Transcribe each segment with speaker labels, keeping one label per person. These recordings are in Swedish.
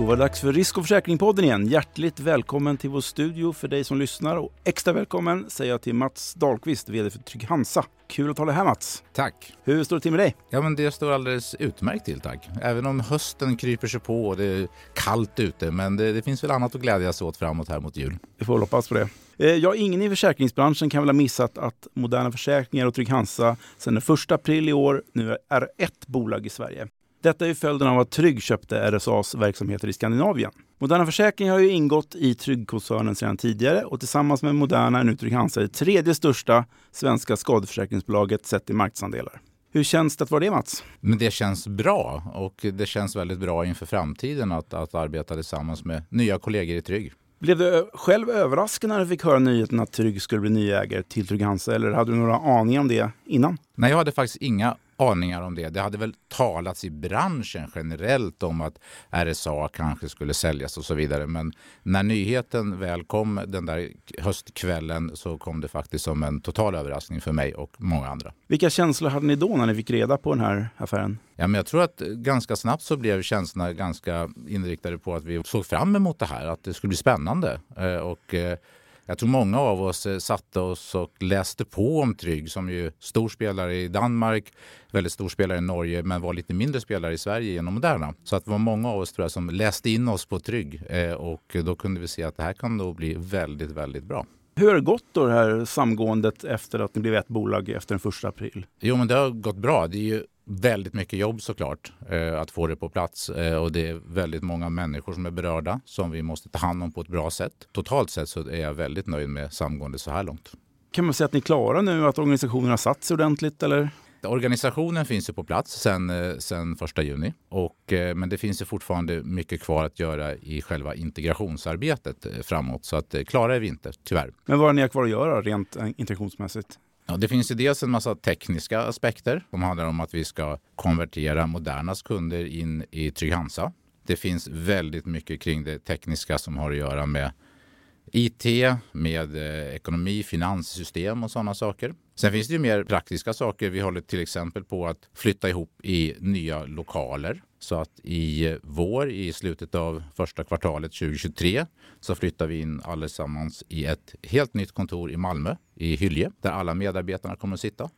Speaker 1: Då var det dags för Risk och försäkringspodden igen. Hjärtligt välkommen till vår studio för dig som lyssnar och extra välkommen säger jag till Mats Dahlqvist, VD för Trygg Hansa. Kul att ha dig här Mats.
Speaker 2: Tack.
Speaker 1: Hur står det till med dig?
Speaker 2: Ja, men det står alldeles utmärkt till tack. Även om hösten kryper sig på och det är kallt ute. Men det, det finns väl annat att glädjas åt framåt här mot jul.
Speaker 1: Vi får hoppas på det. Eh, ja, ingen i försäkringsbranschen kan väl ha missat att Moderna Försäkringar och Trygg Hansa sedan den 1 april i år nu är ett bolag i Sverige. Detta är följden av att Trygg köpte RSAs verksamheter i Skandinavien. Moderna Försäkringar har ju ingått i Trygg-koncernen sedan tidigare och tillsammans med Moderna är nu Trygg Hansa det tredje största svenska skadeförsäkringsbolaget sett i marknadsandelar. Hur känns det att vara det Mats?
Speaker 2: Men det känns bra och det känns väldigt bra inför framtiden att, att arbeta tillsammans med nya kollegor i Trygg.
Speaker 1: Blev du själv överraskad när du fick höra nyheten att Trygg skulle bli ny ägare till Trygg Hansa eller hade du några aningar om det innan?
Speaker 2: Nej, jag hade faktiskt inga aningar om det. Det hade väl talats i branschen generellt om att RSA kanske skulle säljas och så vidare. Men när nyheten väl kom den där höstkvällen så kom det faktiskt som en total överraskning för mig och många andra.
Speaker 1: Vilka känslor hade ni då när ni fick reda på den här affären?
Speaker 2: Ja, men jag tror att ganska snabbt så blev känslorna ganska inriktade på att vi såg fram emot det här, att det skulle bli spännande. Eh, och eh, jag tror många av oss eh, satte oss och läste på om Trygg som ju stor spelare i Danmark, väldigt stor spelare i Norge men var lite mindre spelare i Sverige genom Moderna. Så att det var många av oss tror jag, som läste in oss på Trygg eh, och då kunde vi se att det här kan då bli väldigt, väldigt bra.
Speaker 1: Hur har det gått då det här samgåendet efter att ni blev ett bolag efter den första april?
Speaker 2: Jo, men det har gått bra. Det är ju väldigt mycket jobb såklart eh, att få det på plats eh, och det är väldigt många människor som är berörda som vi måste ta hand om på ett bra sätt. Totalt sett så är jag väldigt nöjd med samgåendet så här långt.
Speaker 1: Kan man säga att ni är klara nu, att organisationen har satt sig ordentligt eller?
Speaker 2: Organisationen finns ju på plats sen, eh, sen 1 juni. Och, eh, men det finns ju fortfarande mycket kvar att göra i själva integrationsarbetet eh, framåt. Så att klara är vi inte, tyvärr.
Speaker 1: Men vad har ni kvar att göra rent integrationsmässigt?
Speaker 2: Ja, det finns ju dels en massa tekniska aspekter som handlar om att vi ska konvertera Modernas kunder in i Trygg Hansa. Det finns väldigt mycket kring det tekniska som har att göra med IT, med eh, ekonomi, finanssystem och sådana saker. Sen finns det ju mer praktiska saker. Vi håller till exempel på att flytta ihop i nya lokaler. Så att i eh, vår, i slutet av första kvartalet 2023, så flyttar vi in allesammans i ett helt nytt kontor i Malmö, i Hylje, där alla medarbetarna kommer att sitta.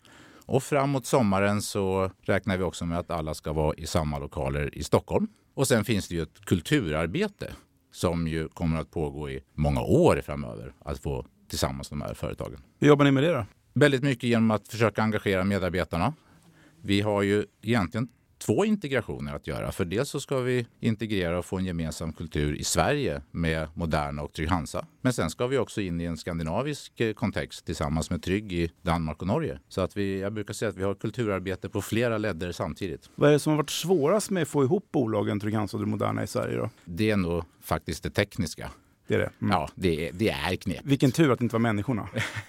Speaker 2: Och framåt sommaren så räknar vi också med att alla ska vara i samma lokaler i Stockholm. Och sen finns det ju ett kulturarbete som ju kommer att pågå i många år framöver, att få tillsammans de här företagen.
Speaker 1: Hur jobbar ni med det då?
Speaker 2: Väldigt mycket genom att försöka engagera medarbetarna. Vi har ju egentligen två integrationer att göra. För dels så ska vi integrera och få en gemensam kultur i Sverige med Moderna och Trygg Hansa. Men sen ska vi också in i en skandinavisk eh, kontext tillsammans med Trygg i Danmark och Norge. Så att vi, jag brukar säga att vi har kulturarbete på flera ledder samtidigt.
Speaker 1: Vad är det som har varit svårast med att få ihop bolagen Trygg Hansa och Moderna i Sverige då?
Speaker 2: Det är nog faktiskt det tekniska.
Speaker 1: Det är det.
Speaker 2: Mm. Ja, det det är knepigt.
Speaker 1: Vilken tur att det inte var människorna.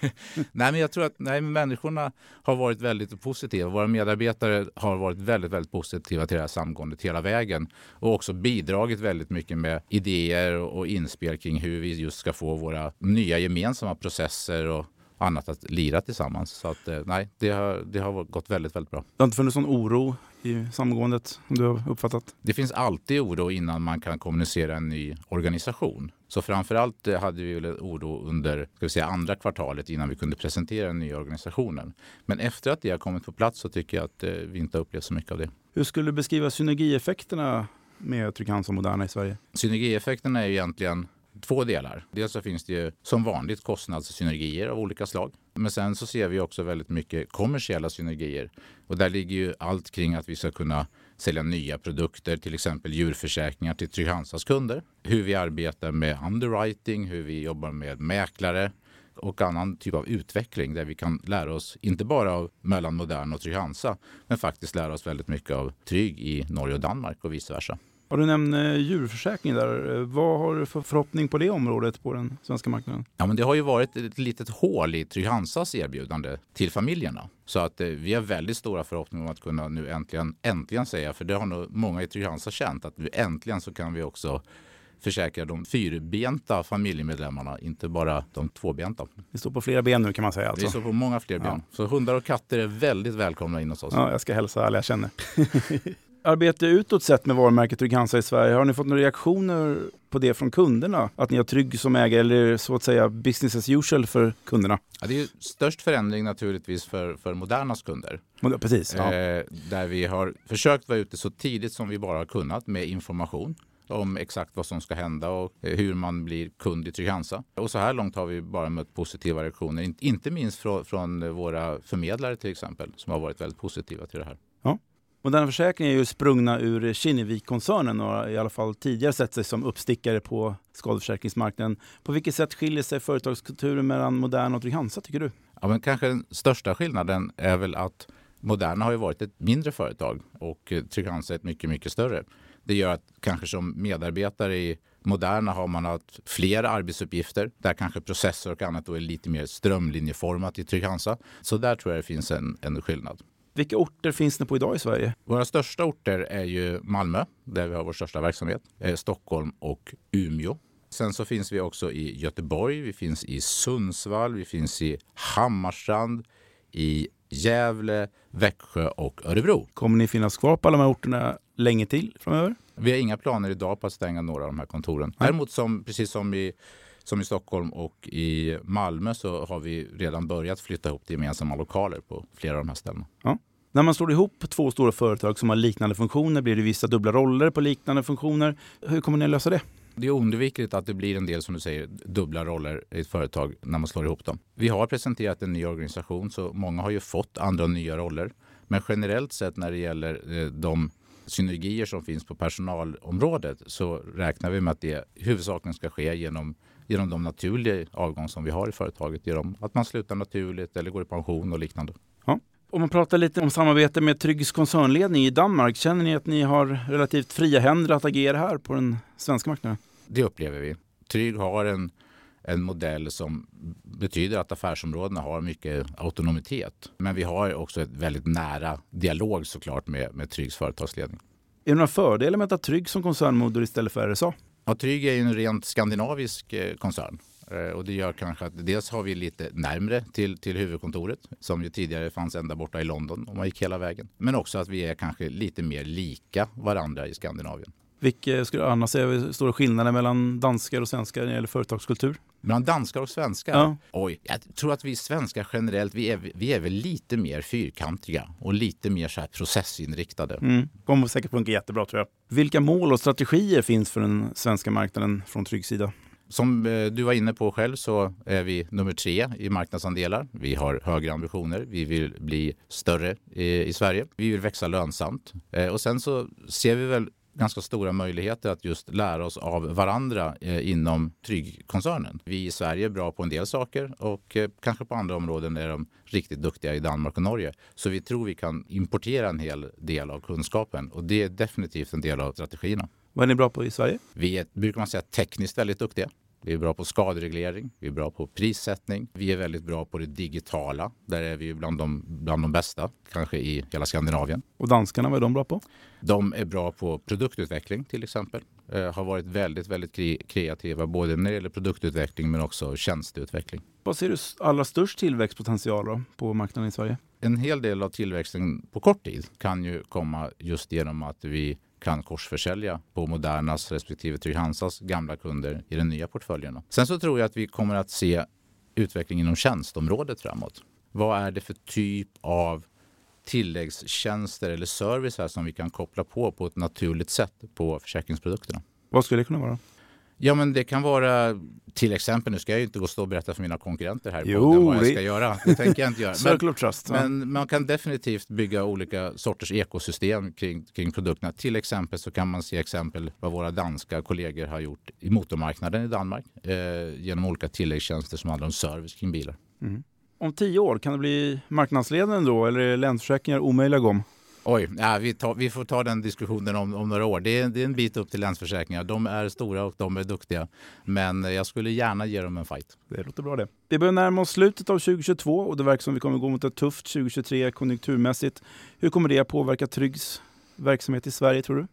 Speaker 2: nej, men jag tror att nej, människorna har varit väldigt positiva. Våra medarbetare har varit väldigt, väldigt positiva till det här samgåendet hela vägen och också bidragit väldigt mycket med idéer och inspel kring hur vi just ska få våra nya gemensamma processer och annat att lira tillsammans. Så att, eh, nej, det har, det har gått väldigt, väldigt bra.
Speaker 1: Det har inte funnits någon oro i samgåendet som du har uppfattat?
Speaker 2: Det finns alltid oro innan man kan kommunicera en ny organisation. Så framförallt eh, hade vi väl oro under ska vi säga, andra kvartalet innan vi kunde presentera den nya organisationen. Men efter att det har kommit på plats så tycker jag att eh, vi inte har upplevt så mycket av det.
Speaker 1: Hur skulle du beskriva synergieffekterna med Trygg-Hansa Moderna i Sverige?
Speaker 2: Synergieffekterna är egentligen två delar. Dels så finns det ju som vanligt kostnadssynergier av olika slag. Men sen så ser vi också väldigt mycket kommersiella synergier. Och där ligger ju allt kring att vi ska kunna sälja nya produkter, till exempel djurförsäkringar till Trygg-Hansas kunder. Hur vi arbetar med underwriting, hur vi jobbar med mäklare och annan typ av utveckling där vi kan lära oss, inte bara av mellan Modern och Trygg-Hansa, men faktiskt lära oss väldigt mycket av Trygg i Norge och Danmark och vice versa.
Speaker 1: Ja, du nämnde djurförsäkring där. Vad har du för förhoppning på det området på den svenska marknaden?
Speaker 2: Ja, men det har ju varit ett litet hål i Trygg-Hansas erbjudande till familjerna. Så att eh, vi har väldigt stora förhoppningar om att kunna nu äntligen, äntligen säga, för det har nog många i Trygg-Hansa känt, att nu äntligen så kan vi också försäkra de fyrbenta familjemedlemmarna, inte bara de tvåbenta.
Speaker 1: Vi står på flera ben nu kan man säga. Alltså.
Speaker 2: Vi står på många fler ben. Ja. Så hundar och katter är väldigt välkomna in hos oss.
Speaker 1: Ja, jag ska hälsa alla jag känner. arbete utåt sett med varumärket Trygg-Hansa i Sverige? Har ni fått några reaktioner på det från kunderna? Att ni har Trygg som ägare eller så att säga business as usual för kunderna?
Speaker 2: Ja, det är störst förändring naturligtvis för, för Modernas kunder.
Speaker 1: Precis. Ja.
Speaker 2: Eh, där vi har försökt vara ute så tidigt som vi bara har kunnat med information om exakt vad som ska hända och eh, hur man blir kund i Trygg-Hansa. Och så här långt har vi bara mött positiva reaktioner, inte minst från, från våra förmedlare till exempel, som har varit väldigt positiva till det här.
Speaker 1: Ja. Moderna Försäkring är ju sprungna ur Kinnevik-koncernen och har i alla fall tidigare sett sig som uppstickare på skadeförsäkringsmarknaden. På vilket sätt skiljer sig företagskulturen mellan Moderna och Trygg-Hansa tycker du?
Speaker 2: Ja, men kanske den största skillnaden är väl att Moderna har ju varit ett mindre företag och Trygg-Hansa ett mycket, mycket större. Det gör att kanske som medarbetare i Moderna har man haft fler arbetsuppgifter där kanske processer och annat då är lite mer strömlinjeformat i Trygg-Hansa. Så där tror jag det finns en, en skillnad.
Speaker 1: Vilka orter finns det på idag i Sverige?
Speaker 2: Våra största orter är ju Malmö, där vi har vår största verksamhet, eh, Stockholm och Umeå. Sen så finns vi också i Göteborg, vi finns i Sundsvall, vi finns i Hammarstrand, i Gävle, Växjö och Örebro.
Speaker 1: Kommer ni finnas kvar på alla de här orterna länge till framöver?
Speaker 2: Vi har inga planer idag på att stänga några av de här kontoren. Däremot som, precis som i, som i Stockholm och i Malmö så har vi redan börjat flytta ihop till gemensamma lokaler på flera av de här ställena.
Speaker 1: Ja. När man slår ihop två stora företag som har liknande funktioner blir det vissa dubbla roller på liknande funktioner. Hur kommer ni att lösa det?
Speaker 2: Det är oundvikligt att det blir en del, som du säger, dubbla roller i ett företag när man slår ihop dem. Vi har presenterat en ny organisation så många har ju fått andra nya roller. Men generellt sett när det gäller eh, de synergier som finns på personalområdet så räknar vi med att det huvudsakligen ska ske genom, genom de naturliga avgång som vi har i företaget. Genom att man slutar naturligt eller går i pension och liknande.
Speaker 1: Ja. Om man pratar lite om samarbete med Tryggs koncernledning i Danmark, känner ni att ni har relativt fria händer att agera här på den svenska marknaden?
Speaker 2: Det upplever vi. Trygg har en, en modell som betyder att affärsområdena har mycket autonomitet. Men vi har också ett väldigt nära dialog såklart med, med Tryggs företagsledning.
Speaker 1: Är det några fördelar med att ha Trygg som koncernmoder istället för RSA?
Speaker 2: Ja, Trygg är ju en rent skandinavisk eh, koncern. Eh, och det gör kanske att dels har vi lite närmre till, till huvudkontoret som ju tidigare fanns ända borta i London om man gick hela vägen. Men också att vi är kanske lite mer lika varandra i Skandinavien.
Speaker 1: Vilka skulle du annars säga är stora skillnader mellan danskar och svenskar när det gäller företagskultur?
Speaker 2: Bland danskar och svenskar?
Speaker 1: Ja.
Speaker 2: Oj, jag tror att vi svenskar generellt, vi är, vi är väl lite mer fyrkantiga och lite mer så här processinriktade.
Speaker 1: Mm. kommer säkert funka jättebra tror jag. Vilka mål och strategier finns för den svenska marknaden från Tryggs sida?
Speaker 2: Som eh, du var inne på själv så är vi nummer tre i marknadsandelar. Vi har högre ambitioner. Vi vill bli större i, Sverige. Vi vill växa lönsamt. Eh, och sen så ser vi väl ganska stora möjligheter att just lära oss av varandra eh, inom Trygg-koncernen. Vi i Sverige är bra på en del saker och kanske på andra områden är de riktigt duktiga i Danmark och Norge. Så vi tror vi kan importera en hel del av kunskapen och det är definitivt en del av strategierna.
Speaker 1: Vad är ni bra på i Sverige?
Speaker 2: Vi är, brukar man säga, tekniskt väldigt duktiga. Vi är bra på skadereglering, vi är bra på prissättning, vi är väldigt bra på det digitala. Där är vi bland de, bland de bästa, kanske i hela Skandinavien.
Speaker 1: Och danskarna, vad är de bra på?
Speaker 2: De är bra på produktutveckling till exempel. Eh, har varit väldigt, väldigt kreativa både när det gäller produktutveckling men också tjänsteutveckling.
Speaker 1: Vad ser du allra störst tillväxtpotential då, på marknaden i Sverige?
Speaker 2: En hel del av tillväxten på kort tid kan ju komma just genom att vi kan korsförsälja på Modernas respektive Trygg-Hansas gamla kunder i den nya portföljen. Sen så tror jag att vi kommer att se utveckling inom tjänstområdet framåt. Vad är det för typ av tilläggstjänster eller service här som vi kan koppla på på ett naturligt sätt på försäkringsprodukterna?
Speaker 1: Vad skulle det kunna vara?
Speaker 2: Ja, men det kan vara till exempel, nu ska jag ju inte gå och stå och berätta för mina konkurrenter här
Speaker 1: jo,
Speaker 2: på vad jag ska göra. Det tänker jag inte göra.
Speaker 1: Of Trust.
Speaker 2: Men man kan definitivt bygga olika sorters ekosystem kring, kring produkterna. Till exempel så kan man se exempel vad våra danska kollegor har gjort i motormarknaden i Danmark eh, genom olika tilläggstjänster som handlar om service kring bilar.
Speaker 1: Mm. Om tio år, kan det bli marknadsledande då eller är Länsförsäkringar omöjliga att gå om?
Speaker 2: Oj, ja, vi, tar, vi, får ta den diskussionen om, om några år. Det är, det är, en bit upp till Länsförsäkringar. De är stora och de är duktiga. Men jag skulle gärna ge dem en fight.
Speaker 1: Det låter bra det. Vi börjar närma oss slutet av 2022 och det verkar som vi kommer gå mot ett tufft 2023 konjunkturmässigt. Hur kommer det att påverka Tryggs verksamhet i Sverige tror du?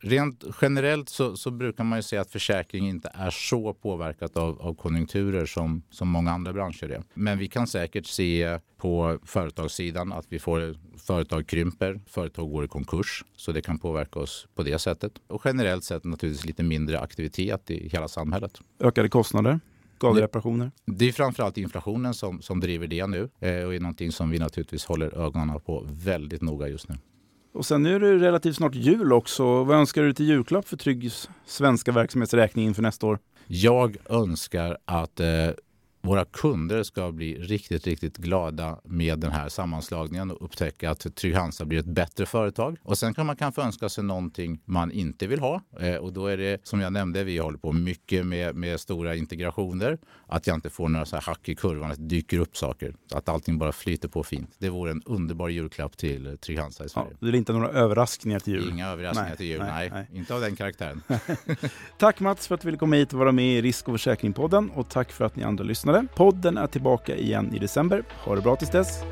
Speaker 2: Rent generellt så, så, brukar man ju säga att försäkring inte är så påverkat av, av, konjunkturer som, som många andra branscher är. Men vi kan säkert se på företagssidan att vi får företag krymper, företag går i konkurs. Så det kan påverka oss på det sättet. Och generellt sett naturligtvis lite mindre aktivitet i hela samhället.
Speaker 1: Ökade kostnader? Skadereparationer?
Speaker 2: Det är framförallt inflationen som, som driver det nu eh, och är någonting som vi naturligtvis håller ögonen på väldigt noga just nu.
Speaker 1: Och sen är det relativt snart jul också. Vad önskar du till julklapp för Tryggs svenska verksamhetsräkning inför nästa år?
Speaker 2: Jag önskar att eh, våra kunder ska bli riktigt, riktigt glada med den här sammanslagningen och upptäcka att Trygg-Hansa blir ett bättre företag. Och sen kan man kanske önska sig någonting man inte vill ha. Eh, och då är det som jag nämnde, vi håller på mycket med, med stora integrationer. Att jag inte får några så här hack i kurvan, att det dyker upp saker. Att allting bara flyter på fint. Det vore en underbar julklapp till Trygg-Hansa i Sverige. Ja,
Speaker 1: det är inte några överraskningar till jul?
Speaker 2: Inga överraskningar nej, till jul, nej, nej, nej. Inte av den karaktären.
Speaker 1: tack Mats för att du ville komma hit och vara med i Risk och försäkringspodden och tack för att ni andra lyssnade. Podden är tillbaka igen i december. Ha det bra tills dess.